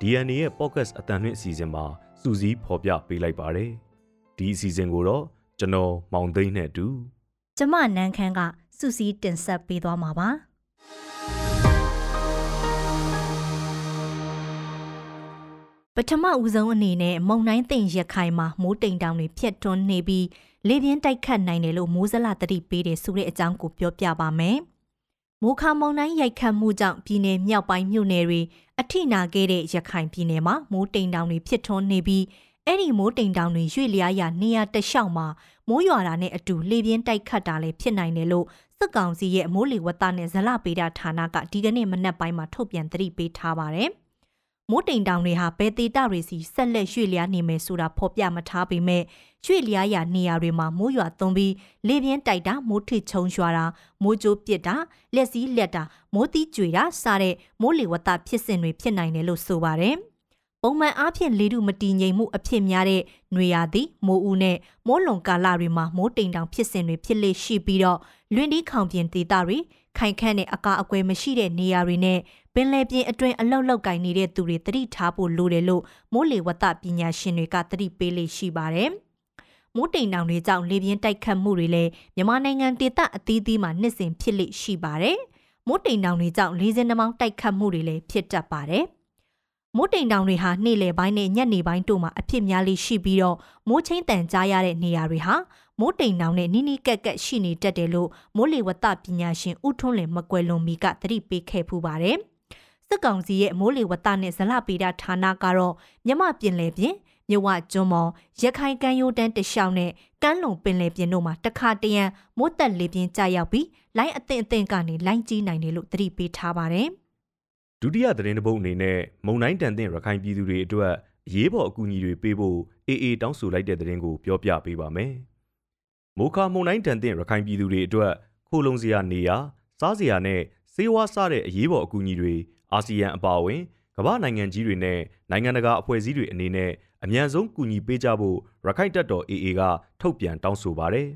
DNA ရဲ့ podcast အတန်လွင့်အစီအစဉ်မှာစူးစီးဖော်ပြပေးလိုက်ပါတယ်။ဒီအစီအစဉ်ကိုတော့ကျွန်တော်မောင်သိန်းနဲ့အတူကျမနန်းခမ်းကစူစီတင်ဆက်ပေးသွားမှာပါပထမဦးဆုံးအနေနဲ့မုံတိုင်းတင်ရခိုင်မှာမိုးတိမ်တောင်တွေဖြတ်ထွန်းနေပြီးလေပြင်းတိုက်ခတ်နိုင်တယ်လို့မိုးစလတတိပေးတယ်ဆိုတဲ့အကြောင်းကိုပြောပြပါမယ်။ မိုးခါမုံတိုင်းရိုက်ခတ်မှုကြောင့်ပြည်내မြောက်ပိုင်းမြို့နယ်တွေအထိနာခဲ့တဲ့ရခိုင်ပြည်နယ်မှာမိုးတိမ်တောင်တွေဖြစ်ထွန်းနေပြီးအဲ့ဒီမိုးတိမ်တောင်တွေရွေ့လျားရာနေရာတလျှောက်မှာမိုးရွာတာနဲ့အတူလေပြင်းတိုက်ခတ်တာလည်းဖြစ်နိုင်တယ်လို့စစ်ကောင်စီရဲ့မိုးလေဝသနဲ့ဇလပေဒဌာနကဒီကနေ့မနက်ပိုင်းမှာထုတ်ပြန်သတိပေးထားပါတယ်။ မိုးတိမ်တောင်တွေဟာဘယ်သေးတာတွေစီဆက်လက်ရွှေ့လျားနေမယ်ဆိုတာဖော်ပြမထားပေမဲ့ရွှေ့လျားရာနေရာတွေမှာမိုးရွာသွန်းပြီးလေပြင်းတိုက်တာမိုးထစ်ချုံရွာတာမိုးကြိုးပစ်တာလက်စည်းလက်တာမိုးသီးကြွေတာစတဲ့မိုးလေဝသဖြစ်စဉ်တွေဖြစ်နိုင်တယ်လို့ဆိုပါတယ်။ပုံမှန်အားဖြင့်လေထုမတည်ငြိမ်မှုအဖြစ်များတဲ့နွေရာသီမိုးဦးနဲ့မိုးလွန်ကာလတွေမှာမိုးတိမ်တောင်ဖြစ်စဉ်တွေဖြစ်လေရှိပြီးတော့လွင်ဒီခေါင်ပြင်ဒေသတွေခိုင်ခန့်တဲ့အကာအကွယ်မရှိတဲ့နေရာတွေနဲ့ ပင်လယ်ပြင်အတွင်းအလောက်လောက်ကင်နေတဲ့သူတွေသတိထားဖို့လိုတယ်လို့မိုးလေဝသပညာရှင်တွေကသတိပေးလေရှိပါတယ်။မိုးတိမ်တောင်တွေကြောင့်လေပြင်းတိုက်ခတ်မှုတွေလည်းမြန်မာနိုင်ငံဒေသအသီးသီးမှာနှစ်စဉ်ဖြစ်လေရှိပါတယ်။မိုးတိမ်တောင်တွေကြောင့်လေစင်နှမောင်းတိုက်ခတ်မှုတွေလည်းဖြစ်တတ်ပါတယ်။မိုးတိမ်တောင်တွေဟာနေ့လယ်ပိုင်းနဲ့ညနေပိုင်းတို့မှာအဖြစ်များလေးရှိပြီးတော့မိုးချင်းတန်ကြားရတဲ့နေရာတွေဟာမိုးတိမ်တောင်နဲ့နီးနီးကက်ကက်ရှိနေတတ်တယ်လို့မိုးလေဝသပညာရှင်ဦးထွန်းလင်မကွယ်လွန်မီကသတိပေးခဲ့ဖူးပါတယ်။ စစ်ကောင်စီရဲ့မိုးလေဝသနဲ့ဇလပေဒဌာနကတော့မြမပြင်လေပြင်မြဝကျွန်းမော်ရခိုင်ကမ်းရိုးတန်းတလျှောက်နဲ့ကမ်းလွန်ပင်လယ်ပြင်တို့မှာတခါတရံမိုးတက်လေပြင်းကြရောက်ပြီးလိုင်းအသင့်အသင့်ကနေလိုင်းကြီးနိုင်တယ်လို့သတိပေးထားပါတယ်။ဒုတိယသတင်းတစ်ပုဒ်အနေနဲ့မုံတိုင်းတန်တဲ့ရခိုင်ပြည်သူတွေအတွက်အရေးပေါ်အကူအညီတွေပေးဖို့အေအေတောင်းဆိုလိုက်တဲ့သတင်းကိုပြောပြပေးပါမယ်။မိုခါမုံတိုင်းတန်တဲ့ရခိုင်ပြည်သူတွေအတွက်ခိုလုံစရာနေရာစားစရာနဲ့စေဝါစတဲ့အရေးပေါ်အကူအညီတွေ အာဆီယံအပါအဝင်ကမ္ဘာနိုင်ငံကြီးတွေနဲ့နိုင်ငံတကာအဖွဲ့အစည်းတွေအနေနဲ့အမြန်ဆုံးကူညီပေးကြဖို့ရခိုင်တပ်တော် AA ကထုတ်ပြန်တောင်းဆိုပါတယ်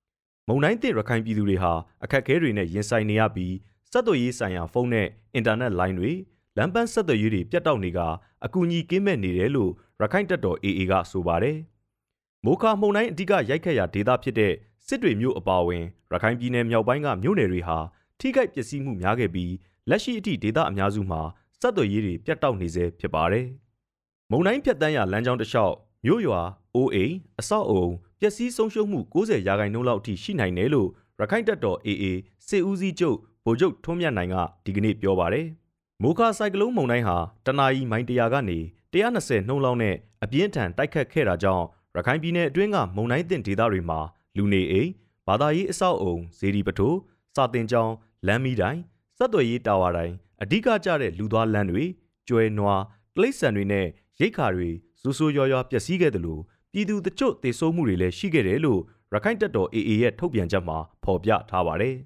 ။မုံတိုင်းတဲ့ရခိုင်ပြည်သူတွေဟာအခက်အခဲတွေနဲ့ရင်ဆိုင်နေရပြီးဆက်သွယ်ရေးဆိုင်ရာဖုန်းနဲ့အင်တာနက်လိုင်းတွေလမ်းပန်းဆက်သွယ်ရေးတွေပြတ်တောက်နေကအကူအညီကင်းမဲ့နေတယ်လို့ရခိုင်တပ်တော် AA ကဆိုပါတယ်။မိုခါမှုန်တိုင်းအဓိကရိုက်ခတ်ရာဒေသဖြစ်တဲ့စစ်တွေမြို့အပါအဝင်ရခိုင်ပြည်နယ်မြောက်ပိုင်းကမြို့နယ်တွေဟာထိခိုက်ပျက်စီးမှုများခဲ့ပြီး လက်ရှိအထိဒေသအများစုမှာဆက်သွယ်ရေးတွေပြတ်တောက်နေဆဲဖြစ်ပါတယ်။မုန်တိုင်းဖြတ်တန်းရာလမ်းကြောင်းတစ်လျှောက်မြို့ရွာအိုးအိမ်အဆောက်အုံပျက်စီးဆုံးရှုံးမှု90ရာခိုင်နှုန်းလောက်အထိရှိနိုင်တယ်လို့ရခိုင်တပ်တော် AA စစ်ဦးစီးချုပ်ဗိုလ်ချုပ်ထွန်းမြတ်နိုင်ကဒီကနေ့ပြောပါတယ်။မိုခါဆိုင်ကလုန်းမုန်တိုင်းဟာတနအီမိုင်တရာကနေ120နှုန်းလောက်နဲ့အပြင်းထန်တိုက်ခတ်ခဲ့တာကြောင့်ရခိုင်ပြည်နယ်အတွင်းကမုန်တိုင်းတင်ဒေသတွေမှာလူနေအိမ်ဘာသာရေးအဆောက်အုံဇေဒီပထိုးစာတင်ကျောင်းလမ်းမီးတိုင်း စက်သွယ်ရေးတာဝါတိုင်းအဓိကကျတဲ့လူသွားလမ်းတွေကျွဲနွားတိလိษံတွေနဲ့ရိတ်ခါတွေစူးစူးရွာရွာပျက်စီးခဲ့တယ်လို့ပြည်သူတချို့တေဆုံးမှုတွေလည်းရှိခဲ့တယ်လို့ရခိုင်တပ်တော် AA ရဲ့ထုတ်ပြန်ချက်မှာဖော်ပြထားပါတယ်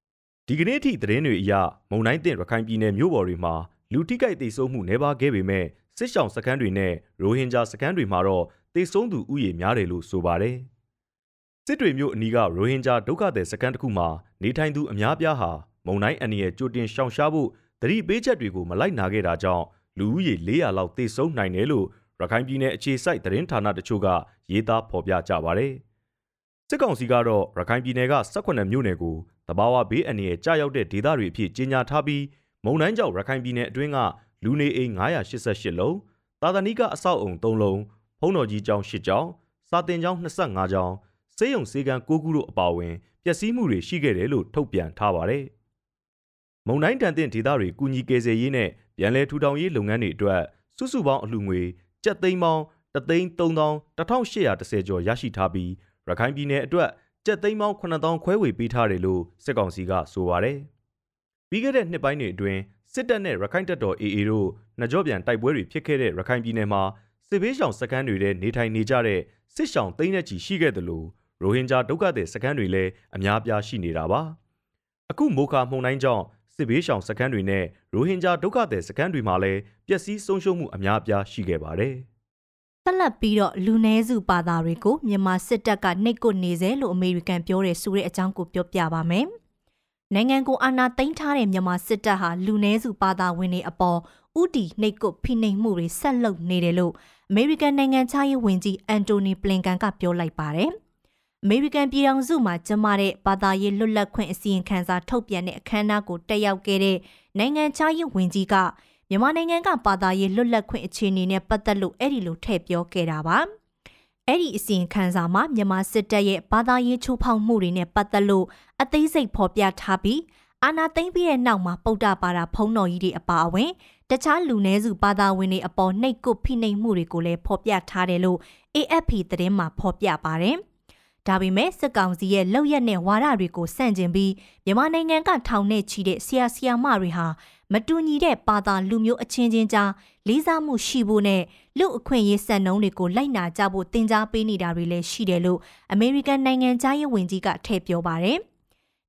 ။ဒီကနေ့ထိသတင်းတွေအရမုံတိုင်းတင်ရခိုင်ပြည်နယ်မြို့ပေါ်တွေမှာလူထိကြိုက်တေဆုံးမှုနှဲပါခဲ့ပေမဲ့စစ်ဆောင်စခန်းတွေနဲ့ရိုဟင်ဂျာစခန်းတွေမှာတော့တေဆုံးသူဥယေများတယ်လို့ဆိုပါတယ်။စစ်တွေမြို့အနီးကရိုဟင်ဂျာဒုက္ခသည်စခန်းတစ်ခုမှာနေထိုင်သူအများပြားဟာ မုံတိုင်းအန္တရာယ်ကြိုတင်ရှောင်ရှားဖို့တတိပေးချက်တွေကိုမလိုက်နာခဲ့တာကြောင့်လူဦးရေ400လောက်တေဆုံးနိုင်တယ်လို့ရခိုင်ပြည်နယ်အခြေစိုက်သတင်းဌာနတချို့ကရေးသားဖော်ပြကြပါတယ်။စစ်ကောင်စီကတော့ရခိုင်ပြည်နယ်က18မြို့နယ်ကိုတဘာဝဘေးအန္တရာယ်ကြာရောက်တဲ့ဒေသတွေအဖြစ်ကြေညာထားပြီးမုံတိုင်းကြောင့်ရခိုင်ပြည်နယ်အတွင်းကလူနေအိမ်988လုံးသာသနိကအဆောက်အုံ3လုံးဖုံးတော်ကြီးကျောင်း10ကျောင်းစာတင်ကျောင်း25ကျောင်းစေယုံစေကံ6ခုတို့အပါအဝင်ပျက်စီးမှုတွေရှိခဲ့တယ်လို့ထုတ်ပြန်ထားပါတယ်။ မုံတိုင်းတန်တဲ့ဒေသတွေကူညီကယ်ဆယ်ရေးနဲ့ပြန်လည်ထူထောင်ရေးလုပ်ငန်းတွေအတွက်စုစုပေါင်းအလှူငွေကျပ်သိန်းပေါင်း3သိန်း3810ကျော်ရရှိထားပြီးရခိုင်ပြည်နယ်အတွက်ကျပ်သိန်းပေါင်း9000ခွဲဝေပေးထားတယ်လို့စစ်ကောင်စီကဆိုပါတယ်။ပြီးခဲ့တဲ့နှစ်ပိုင်းတွေအတွင်းစစ်တပ်နဲ့ရခိုင်တပ်တော် AA တို့နှကြော့ပြန်တိုက်ပွဲတွေဖြစ်ခဲ့တဲ့ရခိုင်ပြည်နယ်မှာစစ်ဘေးရှောင်စခန်းတွေထဲနေထိုင်နေကြတဲ့စစ်ရှောင်သိန်းနဲ့ချီရှိခဲ့တယ်လို့ရိုဟင်ဂျာဒုက္ခသည်စခန်းတွေလည်းအများပြားရှိနေတာပါအခုမိုခါမှုန်တိုင်းကြောင့် စစ်ဘေးရှောင်စခန်းတွေနဲ့ရိုဟင်ဂျာဒုက္ခသည်စခန်းတွေမှာလည်းပျက်စီးဆုံးရှုံးမှုအများပြားရှိခဲ့ပါတယ်ဆက်လက်ပြီးတော့လူနည်းစုပါသားတွေကိုမြန်မာစစ်တပ်ကနှိပ်ကွနေစေလို့အမေရိကန်ပြောတဲ့ဆိုတဲ့အကြောင်းကိုပြောပြပါမယ်။နိုင်ငံကိုအာဏာသိမ်းထားတဲ့မြန်မာစစ်တပ်ဟာလူနည်းစုပါသားဝင်တွေအပေါ်ဥတီနှိပ်ကွဖိနှိပ်မှုတွေဆက်လုပ်နေတယ်လို့အမေရိကန်နိုင်ငံခြားရေးဝန်ကြီးအန်တိုနီပလင်ကန်ကပြောလိုက်ပါတယ်။ အမေရိကန်ပြည်ထောင်စုမှာကျမတဲ့ဘာသာရေးလွတ်လပ်ခွင့်အစီရင်ခံစာထုတ်ပြန်တဲ့အခမ်းအနားကိုတက်ရောက်ခဲ့တဲ့နိုင်ငံခြားရေးဝန်ကြီးကမြန်မာနိုင်ငံကဘာသာရေးလွတ်လပ်ခွင့်အခြေအနေနဲ့ပတ်သက်လို့အဲ့ဒီလိုထည့်ပြောခဲ့တာပါအဲ့ဒီအစီရင်ခံစာမှာမြန်မာစစ်တပ်ရဲ့ဘာသာရေးချိုးဖောက်မှုတွေနဲ့ပတ်သက်လို့အသေးစိတ်ဖော်ပြထားပြီးအာနာသိမ့်ပြီးတဲ့နောက်မှာပုဒ္ဒပါတာဖုံးတော်ကြီးတွေအပါအဝင်တခြားလူနည်းစုဘာသာဝင်တွေအပေါ်နှိပ်ကွဖိနှိပ်မှုတွေကိုလည်းဖော်ပြထားတယ်လို့ AFP သတင်းမှာဖော်ပြပါတယ်။ ဒါပေမဲ့စစ်ကောင်စီရဲ့လောက်ရက်နဲ့ဝါဒတွေကိုစန့်ကျင်ပြီးမြန်မာနိုင်ငံကထောင်နဲ့ချီတဲ့ဆရာဆရာမတွေဟာမတူညီတဲ့ပါတာလူမျိုးအချင်းချင်းကြားလေးစားမှုရှိဖို့နဲ့လူအခွင့်အရေးစံနှုန်းတွေကိုလိုက်နာကြဖို့တင် जा ပေးနေတာတွေလည်းရှိတယ်လို့အမေရိကန်နိုင်ငံသားရေးဝန်ကြီးကထည့်ပြောပါတယ်။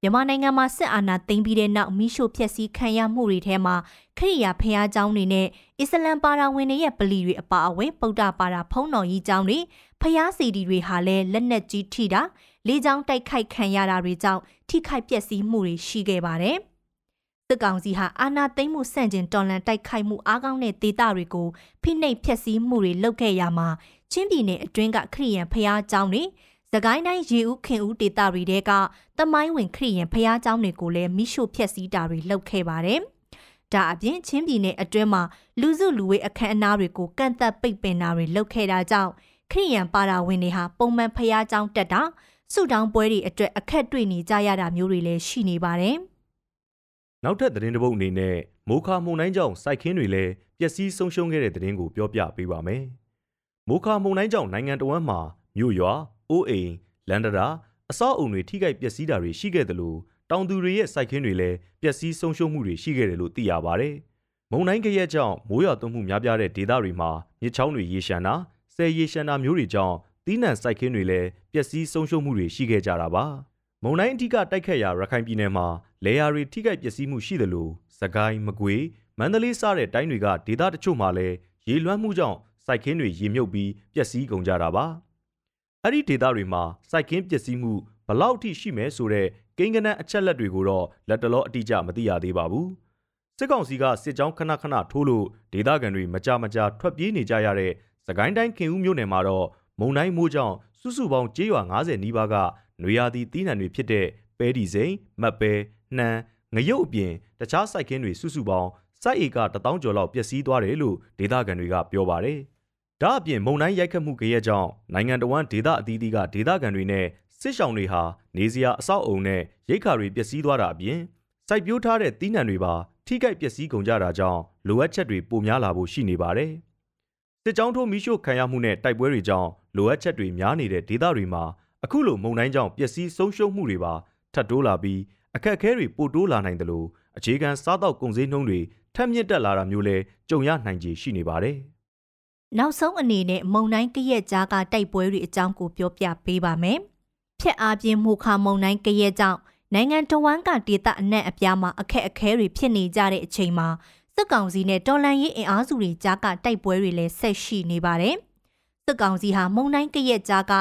မြန်မာနိုင်ငံမှာစစ်အာဏာသိမ်းပြီးတဲ့နောက်မိရှုဖျက်ဆီးခံရမှုတွေထဲမှာခရိယာဖျားเจ้าတွေနဲ့အစ္စလမ်ပါရာဝင်တွေရဲ့ပလီတွေအပါအဝင်ပုဒ္ဒပါရာဖုံးတော်ကြီးเจ้าတွေ ဖျားစီဒီတွေဟာလည်းလက်နက်ကြီးထိတာလေကြောင်းတိုက်ခိုက်ခံရတာတွေကြောင့်ထိခိုက်ပျက်စီးမှုတွေရှိခဲ့ပါတယ်။စစ်ကောင်စီဟာအာဏာသိမ်းမှုဆန့်ကျင်တော်လှန်တိုက်ခိုက်မှုအားကောင်းတဲ့ဒေသတွေကိုဖိနှိပ်ဖျက်ဆီးမှုတွေလုပ်ခဲ့ရမှာချင်းပြည်နယ်အတွင်းကခရီးရန်ဖျားကျောင်းတွေ၊သခိုင်းတိုင်းရေဦးခင်ဦးဒေသတွေတဲကတမိုင်းဝင်ခရီးရန်ဖျားကျောင်းတွေကိုလည်းမိရှို့ဖျက်ဆီးတာတွေလုပ်ခဲ့ပါတယ်။ဒါအပြင်ချင်းပြည်နယ်အတွင်းမှာလူစုလူဝေးအခမ်းအနားတွေကိုကန့်သက်ပိတ်ပင်တာတွေလုပ်ခဲ့တာကြောင့် ခရိယန်ပါတာဝင်တွေဟာပုံမှန်ဖျားကြောင်းတက်တာဆုတောင်းပွဲတွေအတွက်အခက်တွေ့နေကြရတာမျိုးတွေလည်းရှိနေပါတယ်။နောက်ထပ်သတင်းတစ်ပုဒ်အနေနဲ့မိုးခါမုန်တိုင်းကြောင့်စိုက်ခင်းတွေလည်းပျက်စီးဆုံးရှုံးခဲ့တဲ့သတင်းကိုပြောပြပေးပါမယ်။မိုးခါမုန်တိုင်းကြောင့်နိုင်ငံတော်ဝန်မှာမြို့ရွာ၊အိုးအိမ်၊လန်ဒရာအဆောက်အုံတွေထိခိုက်ပျက်စီးတာတွေရှိခဲ့တယ်လို့တောင်သူတွေရဲ့စိုက်ခင်းတွေလည်းပျက်စီးဆုံးရှုံးမှုတွေရှိခဲ့တယ်လို့သိရပါဗျ။မုန်တိုင်းကရက်ကြောင့်မိုးရွာသွန်းမှုများပြားတဲ့ဒေသတွေမှာမြစ်ချောင်းတွေရေရှမ်းတာ ဆယ်ရေရှမ်းတာမျိုးတွေကြောင့်သီးနှံစိုက်ခင်းတွေလည်းပျက်စီးဆုံးရှုံးမှုတွေရှိခဲ့ကြတာပါ။မုံတိုင်းအဓိကတိုက်ခတ်ရာရခိုင်ပြည်နယ်မှာလေယာတွေထိခိုက်ပျက်စီးမှုရှိတယ်လို့စကိုင်းမကွေမန္တလေးစတဲ့တိုင်းတွေကဒေသတချို့မှာလည်းရေလွှမ်းမှုကြောင့်စိုက်ခင်းတွေရေမြုပ်ပြီးပျက်စီးကုန်ကြတာပါ။အဲ့ဒီဒေသတွေမှာစိုက်ကင်းပျက်စီးမှုဘလောက်ထိရှိမဲဆိုတဲ့ကိန်းဂဏန်းအချက်လက်တွေကိုတော့လက်တလောအတိအကျမသိရသေးပါဘူးစစ်ကောင်စီကစစ်ကြောင်းခဏခဏထိုးလို့ဒေသခံတွေမကြမကြာထွက်ပြေးနေကြရတဲ့ စကိုင်းတိုင်းခင်ဦးမြို့နယ်မှာတော့မုံတိုင်းမိုးကြောင့်စုစုပေါင်းကျေးရွာ90နီးပါးကနွေရာသီတီးနှံတွေဖြစ်တဲ့ပဲဒီစိန်မတ်ပဲနှံငရုတ်အပြင်တခြားစိုက်ကင်းတွေစုစုပေါင်းစိုက်ဧက1000ကျော်လောက်ပျက်စီးသွားတယ်လို့ဒေသခံတွေကပြောပါတယ်။ဒါအပြင်မုံတိုင်းရိုက်ခတ်မှုကြရဲ့ကြောင့်နိုင်ငံတော်ဝန်ဒေသအသီးသီးကဒေသခံတွေနဲ့စစ်ဆောင်တွေဟာနေစရာအဆောက်အုံနဲ့ရိတ်ခါတွေပျက်စီးသွားတာအပြင်စိုက်ပျိုးထားတဲ့တီးနှံတွေပါထိခိုက်ပျက်စီးကုန်ကြတာကြောင့်လိုအပ်ချက်တွေပိုများလာဖို့ရှိနေပါတယ်။ စစ်ကြောင်းထိုးမီးရှို့ခံရမှုနဲ့တိုက်ပွဲတွေကြောင့်လိုအပ်ချက်တွေများနေတဲ့ဒေသတွေမှာအခုလိုမုံတိုင်းကြောင့်ပျက်စီးဆုံးရှုံးမှုတွေပါထပ်တိုးလာပြီးအခက်အခဲတွေပိုတိုးလာနိုင်တယ်လို့အခြေခံစားတောက်ကုန်စည်နှုန်းတွေထပ်မြင့်တက်လာတာမျိုးလဲကြုံရနိုင်ခြေရှိနေပါတယ်။နောက်ဆုံးအနေနဲ့မုံတိုင်းကရက်ကြားကတိုက်ပွဲတွေအကြောင်းကိုပြောပြပေးပါမယ်။ဖြက်အားပြင်းမှုခါမုံတိုင်းကရက်ကြောင့်နိုင်ငံတော်ဝန်ကဒေသအနှံ့အပြားမှာအခက်အခဲတွေဖြစ်နေကြတဲ့အချိန်မှာ စစ်ကောင်စီနဲ့တော်လန်ရေးအင်အားစုတွေကြားကတိုက်ပွဲတွေလည်းဆက်ရှိနေပါတယ်။စစ်ကောင်စီဟာမုံတိုင်းကရက်ကြားက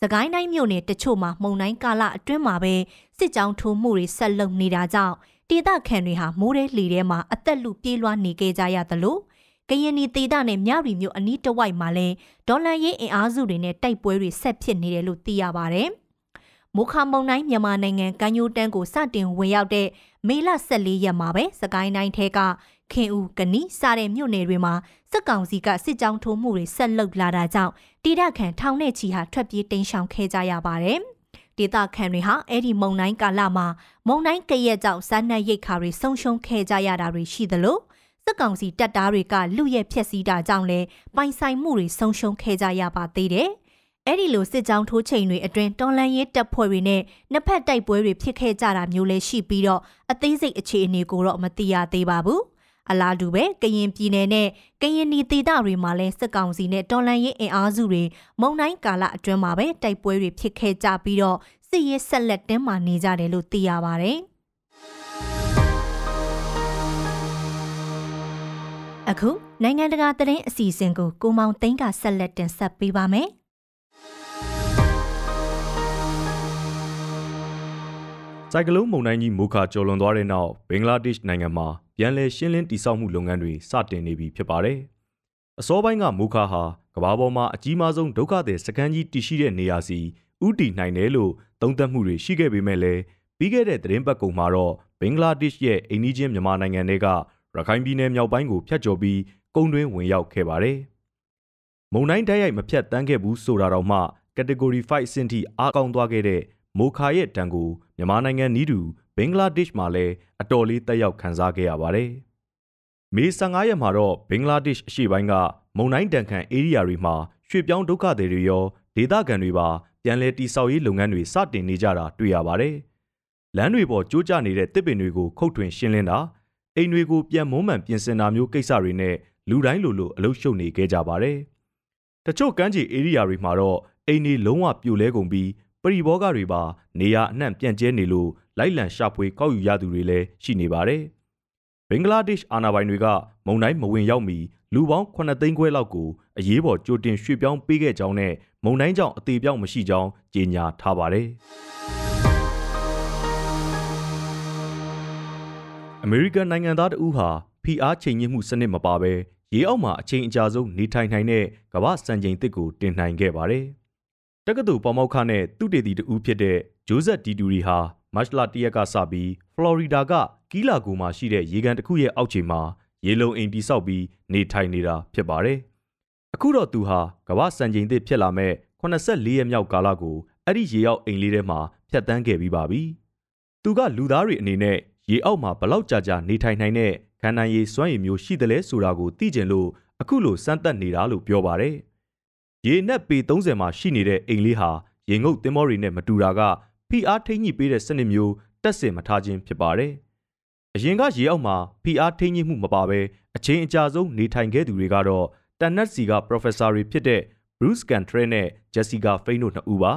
စကိုင်းတိုင်းမြို့နယ်တချို့မှာမုံတိုင်းကာလအတွင်းမှာပဲစစ်ကြောင်းထိုးမှုတွေဆက်လုပ်နေတာကြောင့်ဒေသခံတွေဟာမိုးရဲလေထဲမှာအသက်လူပြေးလွှားနေကြကြရသလိုကရင်နီဒေသနဲ့မြရီမြို့အနီးတစ်ဝိုက်မှာလည်းဒေါ်လာရေးအင်အားစုတွေနဲ့တိုက်ပွဲတွေဆက်ဖြစ်နေတယ်လို့သိရပါဗျ။မိုခါမုံတိုင်းမြန်မာနိုင်ငံကမ်းရိုးတန်းကိုစတင်ဝင်ရောက်တဲ့မေလ14ရက်မှာပဲစကိုင်းတိုင်းထဲက ခင်ဦးကနီစတဲ့မြို့နယ်တွေမှာစစ်ကောင်စီကစစ်ကြောင်းထိုးမှုတွေဆက်လုပ်လာတာကြောင့်တိဒခံထောင်နဲ့ချီဟာထွက်ပြေးတိမ်းရှောင်ခဲ့ကြရပါတယ်။ဒေသခံတွေဟာအဲ့ဒီမုံတိုင်းကာလမှာမုံတိုင်းကရက်ကြောင့်စားနပ်ရိက္ခာတွေဆုံးရှုံးခဲ့ကြရတာတွေရှိသလိုစစ်ကောင်စီတပ်သားတွေကလူရဲဖျက်ဆီးတာကြောင့်လဲပိုင်ဆိုင်မှုတွေဆုံးရှုံးခဲ့ကြရပါသေးတယ်။အဲ့ဒီလိုစစ်ကြောင်းထိုးချိန်တွေအတွင်းတော်လန်ရေးတပ်ဖွဲ့တွေနဲ့နှစ်ဖက်တိုက်ပွဲတွေဖြစ်ခဲ့ကြတာမျိုးလည်းရှိပြီးတော့အသေးစိတ်အခြေအနေကိုတော့မသိရသေးပါဘူး။ အလားတူပဲကရင်ပြည်နယ်နဲ့ကရင်နီဒေသတွေမှာလည်းစစ်ကောင်စီနဲ့တော်လှန်ရေးအင်အားစုတွေမုံတိုင်းကာလအတွင်းမှာပဲတိုက်ပွဲတွေဖြစ်ခဲ့ကြပြီးတော့စစ်ရေးဆက်လက်တင်းမာနေကြတယ်လို့သိရပါတယ်။အခုနိုင်ငံတကာသတင်းအစီအစဉ်ကိုကိုမောင်သိန်းကဆက်လက်တင်ဆက်ပေးပါမယ်။စိုက်ကလုန်းမုန်တိုင်းကြီးမိုခါကျော်လွန်သွားတဲ့နောက်ဘင်္ဂလားဒေ့ရှ်နိုင်ငံမှာ ပြန်လည်ရှင်းလင်းတည်ဆောက်မှုလုပ်ငန်းတွေစတင်နေပြီဖြစ်ပါတယ်။အစောပိုင်းကမိုခါဟာကမ္ဘာပေါ်မှာအကြီးမားဆုံးဒုက္ခသည်စခန်းကြီးတည်ရှိတဲ့နေရာစီဥတီနိုင်တယ်လို့သုံးသပ်မှုတွေရှိခဲ့ပေမဲ့လည်းပြီးခဲ့တဲ့သတင်းပတ်ကုန်မှာတော့ဘင်္ဂလားဒေ့ရှ်ရဲ့အိမ်နီးချင်းမြန်မာနိုင်ငံတွေကရခိုင်ပြည်နယ်မြောက်ပိုင်းကိုဖျက်ကျော်ပြီးကုန်းတွင်းဝင်ရောက်ခဲ့ပါတယ်။မုံတိုင်းတိုက်ရိုက်မဖြတ်တန်းခဲ့ဘူးဆိုတာတော့မှ category 5အဆင့်ထိအားကောင်းသွားခဲ့တဲ့မိုခါရဲ့တန်ကိုမြန်မာနိုင်ငံနီးတူ ဘင်္ဂလားဒေ့ရှ်မှာလည်းအတော်လေးတက်ရောက်ခံစားခဲ့ရပါတယ်။မေ15ရက်မှာတော့ဘင်္ဂလားဒေ့ရှ်အရှေ့ပိုင်းကမုံတိုင်းတန်ခန့်ဧရိယာတွေမှာရွှေ့ပြောင်းဒုက္ခသည်တွေရောဒေသခံတွေပါပြန်လည်တိစောက်ရေးလုပ်ငန်းတွေစတင်နေကြတာတွေ့ရပါတယ်။လမ်းတွေပေါ်ကျိုးကျနေတဲ့တစ်ပင်တွေကိုခုတ်ထွင်ရှင်းလင်းတာအိမ်တွေကိုပြန်မုံမှန်ပြင်ဆင်တာမျိုးကိစ္စတွေနဲ့လူတိုင်းလိုလိုအလုပ်ရှုပ်နေခဲ့ကြပါတယ်။တချို့ကမ်းခြေဧရိယာတွေမှာတော့အိမ်တွေလုံးဝပြိုလဲကုန်ပြီးပရိဘောဂတွေပါနေရအနှံ့ပြန့်ကျဲနေလို့ လိုက်လံရှာဖွေကောက်ယူရသူတွေလည်းရှိနေပါတယ်။ဘင်္ဂလားဒေ့ရှ်အာဏာပိုင်တွေကမုံတိုင်းမဝင်ရောက်မီလူပေါင်း9သိန်းခွဲလောက်ကိုအရေးပေါ်ကြိုတင်ရွှေ့ပြောင်းပေးခဲ့ကြောင်းနဲ့မုံတိုင်းကြောင့်အသေးပြောင်းမရှိကြောင်းကြေညာထားပါတယ်။အမေရိကန်နိုင်ငံသားတဦးဟာဖိအားချိန်ညှိမှုစနစ်မပါဘဲရေအောက်မှာအချိန်အကြာဆုံးနေထိုင်နိုင်တဲ့ကမ္ဘာစံချိန်တစ်ကိုတင်နိုင်ခဲ့ပါတယ်။တက္ကသိုလ်ပေါမောက်ခနဲ့သူတေတီတဦးဖြစ်တဲ့ဂျိုးဇက်ဒီတူရီဟာ မတ်လ၁ရက်ကစပြီးဖလော်ရီဒါကကီလာဂိုမှာရှိတဲ့ရေကန်တစ်ခုရဲ့အောက်ခြေမှာရေလုံအိမ်တိဆောက်ပြီးနေထိုင်နေတာဖြစ်ပါတယ်။အခုတော့သူဟာကမ္ဘာစံချိန်သစ်ဖြစ်လာမဲ့84ရက်မြောက်ကာလကိုအဲ့ဒီရေအောက်အိမ်လေးထဲမှာဖြတ်တန်းခဲ့ပြီးပါပြီ။သူကလူသားတွေအနေနဲ့ရေအောက်မှာဘလောက်ကြာကြာနေထိုင်နိုင်တဲ့ခန္ဓာရည်စွမ်းရည်မျိုးရှိတယ်လဲဆိုတာကိုသိကျင်လို့အခုလိုစမ်းသပ်နေတာလို့ပြောပါတယ်။ရေနက်ပေ30မှာရှိနေတဲ့အိမ်လေးဟာရေငုပ်သင်္ဘောတွေနဲ့မတူတာက ဖိအားထိန်းညှိပေးတဲ့စနစ်မျိုးတက်စင်မထားခြင်းဖြစ်ပါတယ်။အရင်ကရေအောက်မှာဖိအားထိန်းညှိမှုမပါဘဲအချိန်အကြာဆုံးနေထိုင်ခဲ့သူတွေကတော့တန်နက်စီက professor တွေဖြစ်တဲ့ Bruce Cantrell နဲ့ Jessica Fain တို့နှစ်ဦးပါ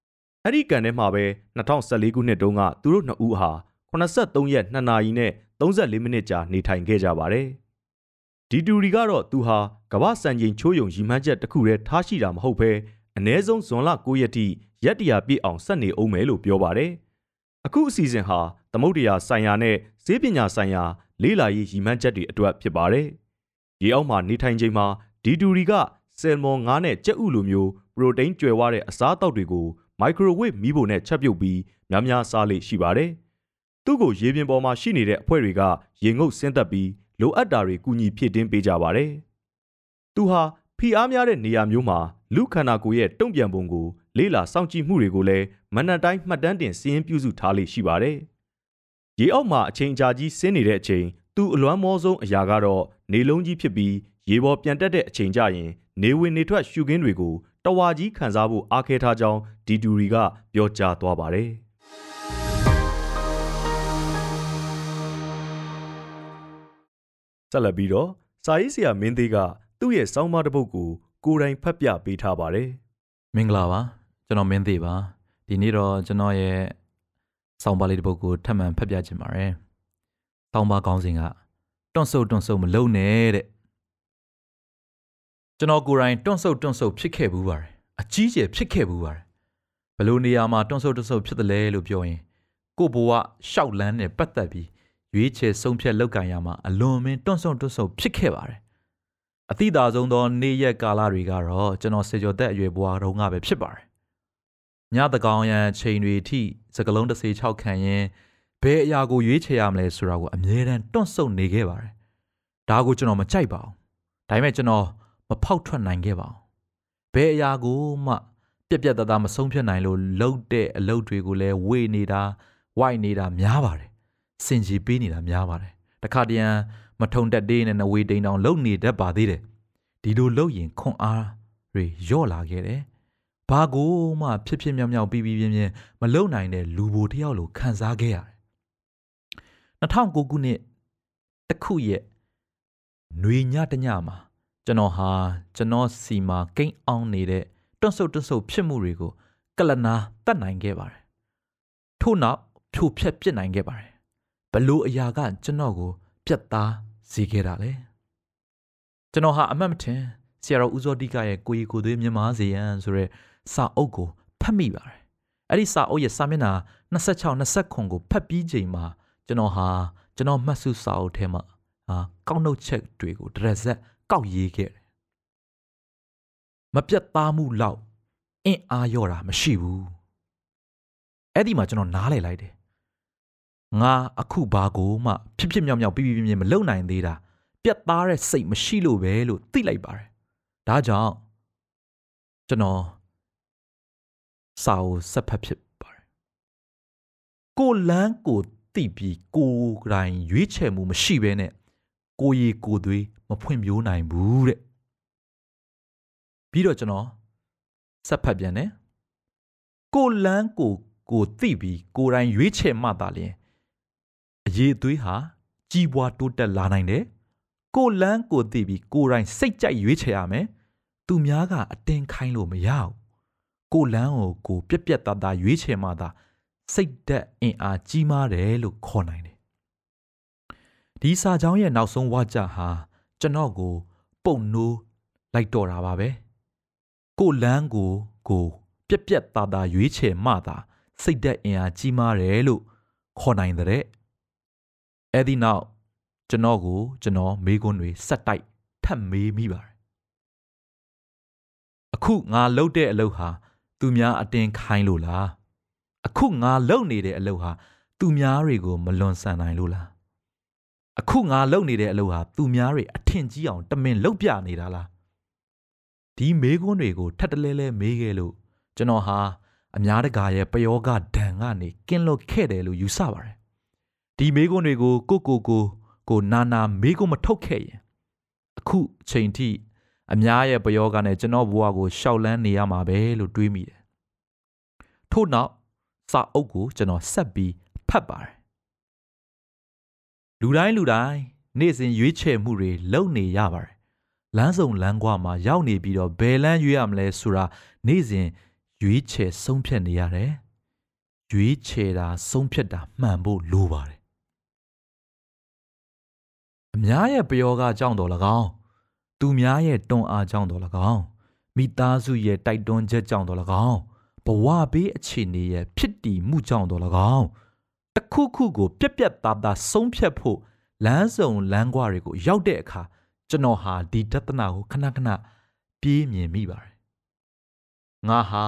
။အဲ့ဒီကန်ထဲမှာပဲ2014ခုနှစ်တုန်းကသူတို့နှစ်ဦးဟာ83ရက်2နာရီနဲ့34မိနစ်ကြာနေထိုင်ခဲ့ကြပါတယ်။ဒီတူရီကတော့သူဟာကမ္ဘာစံချိန်ချိုးယုံရီမှန်းချက်တစ်ခုတည်းထားရှိတာမဟုတ်ဘဲ အ ਨੇ ဆုံးဇွန်လ9ရက်ထိရက်တရာပြည့်အောင်ဆက်နေအောင်မယ်လို့ပြောပါတယ်။အခုအစီအစဉ်ဟာသမုဒ္ဒရာဆိုင်ရာနဲ့ဈေးပညာဆိုင်ရာလေးလာရေးရီမှန်းချက်တွေအတွက်ဖြစ်ပါတယ်။ရေအောက်မှာနေထိုင်ချိန်မှာဒီတူရီကဆယ်မွန်ငါးနဲ့ကြက်ဥလိုမျိုးပရိုတိန်းကျွယ်ဝတဲ့အစားအသောက်တွေကိုမိုက်ခရိုဝေ့မီးဖိုနဲ့ချက်ပြုတ်ပြီးများများစားလေ့ရှိပါတယ်။သူ့ကိုရေပြင်ပေါ်မှာရှိနေတဲ့အဖွဲ့တွေကရေငုပ်ဆင်းသက်ပြီးလိုအပ်တာတွေကူညီဖြည့်တင်းပေးကြပါတယ်။သူဟာ ဖိအားများတဲ့နေရာမျိုးမှာလူခန္ဓာကိုယ်ရဲ့တုံ့ပြန်ပုံကိုလေးလာစောင့်ကြည့်မှုတွေကိုလည်းမနက်တိုင်းမှတ်တမ်းတင်စီးရင်ပြုစုထားလေရှိပါတယ်။ရေအောက်မှာအချိန်ကြာကြီးဆင်းနေတဲ့အချိန်သူအလွမ်းမောဆုံးအရာကတော့နေလုံးကြီးဖြစ်ပြီးရေပေါ်ပြန်တက်တဲ့အချိန်ကြရင်နေဝင်နေထွက်ရှုခင်းတွေကိုတဝါကြီးခံစားဖို့အားခဲထားကြောင်းဒီတူရီကပြောကြားသွားပါတယ်။ဆက်လက်ပြီးတော့စာရေးဆရာမင်းသေးက သူ့ရဲ့စောင်းမတစ်ပုဒ်ကိုကိုယ်တိုင်ဖတ်ပြပေးထားပါတယ်မင်္ဂလာပါကျွန်တော်မင်းသေးပါဒီနေ့တော့ကျွန်တော်ရဲ့စောင်းပါလေးတစ်ပုဒ်ကိုထပ်မံဖတ်ပြခြင်းပါတယ်စောင်းပါကောင်းစဉ်ကတွန့်ဆုပ်တွန့်ဆုပ်မလုံးနဲ့တဲ့ကျွန်တော်ကိုယ်တိုင်တွန့်ဆုပ်တွန့်ဆုပ်ဖြစ်ခဲ့ဘူးပါတယ်အကြီးကျယ်ဖြစ်ခဲ့ဘူးပါတယ်ဘလို့နေရာမှာတွန့်ဆုပ်တွန့်ဆုပ်ဖြစ်တယ်လဲလို့ပြောရင်ကိုဘိုးကရှောက်လန်းနဲ့ပတ်သက်ပြီးရွေးချယ်ဆုံးဖြတ်လုပ်ကင်ရမှာအလွန်မင်းတွန့်ဆုံတွန့်ဆုံဖြစ်ခဲ့ပါတယ်။ အသည့်သာဆုံးသောနေ့ရက်ကာလတွေကတော့ကျွန်တော်စေကျော်သက်အရွယ်ဘဝတုန်းကပဲဖြစ်ပါတယ်။ညတကောင်ရန်ချိန်တွေထိစကလုံးတစ်စေ6ခံရင်ဘယ်အရာကိုရွေးချယ်ရမလဲဆိုတာကိုအမြဲတမ်းတွန့်ဆုံနေခဲ့ပါတယ်။ဒါကိုကျွန်တော်မကြိုက်ပါဘူး။ဒါပေမဲ့ကျွန်တော်မဖောက်ထွက်နိုင်ခဲ့ပါဘူး။ဘယ်အရာကိုမှပြက်ပြက်သားသားမဆုံးဖြတ်နိုင်လို့လှုပ်တဲ့အလုပ်တွေကိုလည်းဝေနေတာဝိုက်နေတာများပါတယ်စင်ကြီးပေးနေတာများပါတယ်တခါတရံ မထုံတက်သေးနဲ့နဝေတိန်တောင်လုံနေတတ်ပါသေးတယ်ဒီလိုလုံရင်ခွန်အားတွေယော့လာခဲ့တယ်ဘာကိုမှဖြစ်ဖြစ်မြောက်မြောက်ပြီးပြီးပြင်းပြင်းမလုံနိုင်တဲ့လူဘိုတယောက်လိုခံစားခဲ့ရတယ်2009ခုနှစ်တခုရဲ့ຫນွေညတညမှာကျွန်တော်ဟာကျွန်တော်စီမှာကိန်းအောင်နေတဲ့တွန့်ဆုတ်တွန့်ဆုတ်ဖြစ်မှုတွေကိုကလနာတတ်နိုင်ခဲ့ပါတယ်ထို့နောက်ဖြိုဖျက်ပစ်နိုင်ခဲ့ပါတယ်ဘလို့အရာကကျွန်တော်ကိုပြတ်သား စေခဲ့တာလေကျွန်တော်ဟာအမှတ်မထင်ဆရာတော်ဦးစောတိကရဲ့ကိုကြီးကိုသွေးမြမစေရန်ဆိုတဲ့စာအုပ်ကိုဖတ်မိပါတယ်အဲ့ဒီစာအုပ်ရဲ့စာမျက်နှာ26 29ကိုဖတ်ပြီးချိန်မှာကျွန်တော်ဟာကျွန်တော်မှတ်စုစာအုပ်ထဲမှာဟာကောက်နှုတ်ချက်တွေကိုတရက်ဆက်ကောက်ရေးခဲ့တယ်မပြတ်သားမှုလောက်အင်အားရော့တာမရှိဘူးအဲ့ဒီမှာကျွန်တော်နားလည်လိုက်တယ် ငါအခုဘာကိုမှဖြစ်ဖြစ်မြောက်မြောက်ပြပြပြပြမလုံနိုင်သေးတာပြတ်သားတဲ့စိတ်မရှိလို့ပဲလို့သိလိုက်ပါတယ်ဒါကြောင့်ကျွန်တော်စာအုပ်ဆက်ဖတ်ဖြစ်ပါတယ်ကိုလန်းကိုတိပြီးကိုယ်တိုင်ရွေးချယ်မှုမရှိဘဲနဲ့ကိုရီကိုသွေးမဖွင့်ပြိုးနိုင်ဘူးတဲ့ပြီးတော့ကျွန်တော်ဆက်ဖတ်ပြန်တယ်ကိုလန်းကိုကိုသိပြီးကိုယ်တိုင်ရွေးချယ်မှသာလျှင် အရေးအသွေးဟာကြီးပွားတိုးတက်လာနိုင်တယ်ကိုလန်းကိုသိပြီးကိုယ်တိုင်စိတ်ကြိုက်ရွေးချယ်ရမယ်သူများကအတင်းခိုင်းလို့မရဘူးကိုလန်းကိုကိုပြက်ပြက်သားသားရွေးချယ်မှသာစိတ်သက်အင်အားကြီးမားတယ်လို့ခေါ်နိုင်တယ်ဒီစာကြောင်းရဲ့နောက်ဆုံးဝါကြဟာကျွန်တော်ကို ပုံနိုးလိုက်တော့တာပါပဲကိုလန်းကိုကိုပြက်ပြက်သားသားရွေးချယ်မှသာစိတ်သက်အင်အားကြီးမားတယ်လို့ခေါ်နိုင်တဲ့ အဲ့ဒီနောက်ကျွန်တော်ကိုကျွန်တော်မေးခွန်းတွေဆက်တိုက်ထပ်မေးမိပါတယ်အခုငါလှုပ်တဲ့အလုပ်ဟာသူများအတင်းခိုင်းလို့လားအခုငါလှုပ်နေတဲ့အလုပ်ဟာသူများတွေကိုမလွန်ဆန်နိုင်လို့လားအခုငါလုပ်နေတဲ့အလုပ်ဟာသူများတွေအထင်ကြီးအောင်တမင်လှုပ်ပြနေတာလားဒီမေးခွန်းတွေကိုထပ်တလဲလဲမေးခဲ့လို့ကျွန်တော်ဟာအများတကာရဲ့ပယောဂဒဏ်ကနေကင်းလွတ်ခဲ့တယ်လို့ယူဆပါတယ် ဒီမေးခွန်းတွေကိုကိုကိုကိုကိုနာနာမေးခွန်းမထုတ်ခဲ့ရင်အခုချိန်ထိအများရဲ့ပယောဂနဲ့ကျွန်တော်ဘဝကိုရှောက်လန်းနေရမှာပဲလို့တွေးမိတယ်ထို့နောက်စာအုပ်ကိုကျွန်တော်ဆက်ပြီးဖတ်ပါတယ်လူတိုင်းလူတိုင်းနေ့စဉ်ရွေးချယ်မှုတွေလုပ်နေရပါတယ်လမ်းစုံလမ်းကွာမှာရောက်နေပြီးတော့ဘယ်လမ်းရွေးရမလဲဆိုတာနေ့စဉ်ရွေးချယ်ဆုံးဖြတ်နေရတယ်ရွေးချယ်တာဆုံးဖြတ်တာမှန်ဖို့လိုပါတယ် အများရဲ့ပယောကကြောင့်တော်၎င်းသူများရဲ့တွန်းအားကြောင့်တော်၎င်းမိသားစုရဲ့တိုက်တွန်းချက်ကြောင့်တော်၎င်းဘဝဘေးအခြေအနေရဲ့ဖြစ်တည်မှုကြောင့်တော်၎င်းတခုခုကိုပြက်ပြက်သားသားဆုံးဖြတ်ဖို့လမ်းစုံလမ်းကွာတွေကိုရောက်တဲ့အခါကျွန်တော်ဟာဒီတသနာကိုခဏခဏပြေးမြင်မိပါတယ်ငါဟာ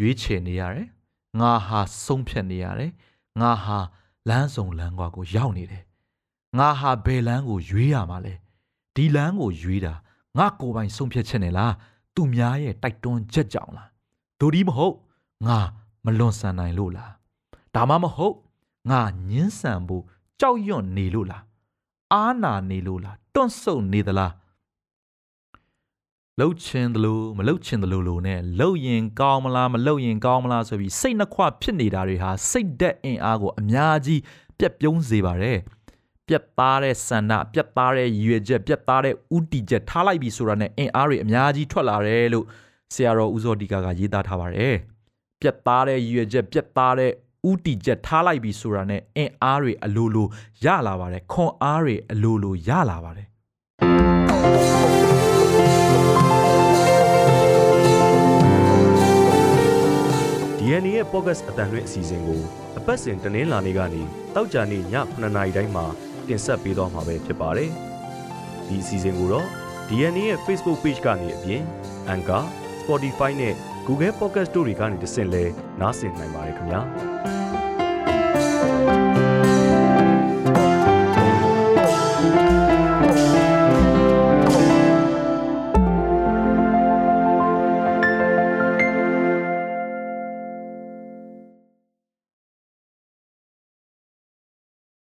ရွေးချယ်နေရတယ်ငါဟာဆုံးဖြတ်နေရတယ်ငါဟာလမ်းစုံလမ်းကွာကိုရောက်နေတယ် ငါဟာဘယ်လမ်းကိုရွေးရမှာလဲဒီလမ်းကိုရွေးတာငါကိုယ်ပိုင်ဆုံးဖြတ်ချက်နဲ့လားသူများရဲ့တိုက်တွန်းချက်ကြောင့်လားဒိုဒီမဟုတ်ငါမလွန်ဆန်နိုင်လို့လားဒါမှမဟုတ်ငါညင်းဆန်ဖို့ကြောက်ရွံ့နေလို့လားအာနာနေလို့လားတွန့်ဆုတ်နေသလားလှုပ်ချင်တယ်လို့မလှုပ်ချင်တယ်လို့လို့ ਨੇ လှုပ်ရင်ကောင်းမလားမလှုပ်ရင်ကောင်းမလားဆိုပြီးစိတ်နှခွဖြစ်နေတာတွေဟာစိတ်သက်အင်အားကိုအများကြီးပြက်ပြုံးစေပါတယ် ပြက်သားတဲ့ဆန္ဒပြက်သားတဲ့ရည်ရွယ်ချက်ပြက်သားတဲ့ဥတီချက်ထားလိုက်ပြီဆိုတာနဲ့အင်အားတွေအများကြီးထွက်လာတယ်လို့ဆရာတော်ဦးစောတီကာကရေးသားထားပါတယ်ပြက်သားတဲ့ရည်ရွယ်ချက်ပြက်သားတဲ့ဥတီချက်ထားလိုက်ပြီဆိုတာနဲ့အင်အားတွေအလိုလိုရလာပါတယ်ခွန်အားတွေအလိုလိုရလာပါတယ် DNA ရဲ့ podcast အတန်လွင့်အစီအစဉ်ကိုအပတ်စဉ်တနင်္လာနေ့ကနေတောက်ကြနေ့ည9:00နာရီတိုင်းမှာ တင်ဆက်ပေးသွားမှာပဲဖြစ်ပါတယ်။ဒီအစီအစဉ်ကိုတော့ DNA ရဲ့ Facebook Page ကနေအပြင် Anchor, Spotify နဲ့ Google Podcast တို့တွေကနေတဆင့်လဲနားဆင်နိုင်ပါတယ်ခင်ဗျာ။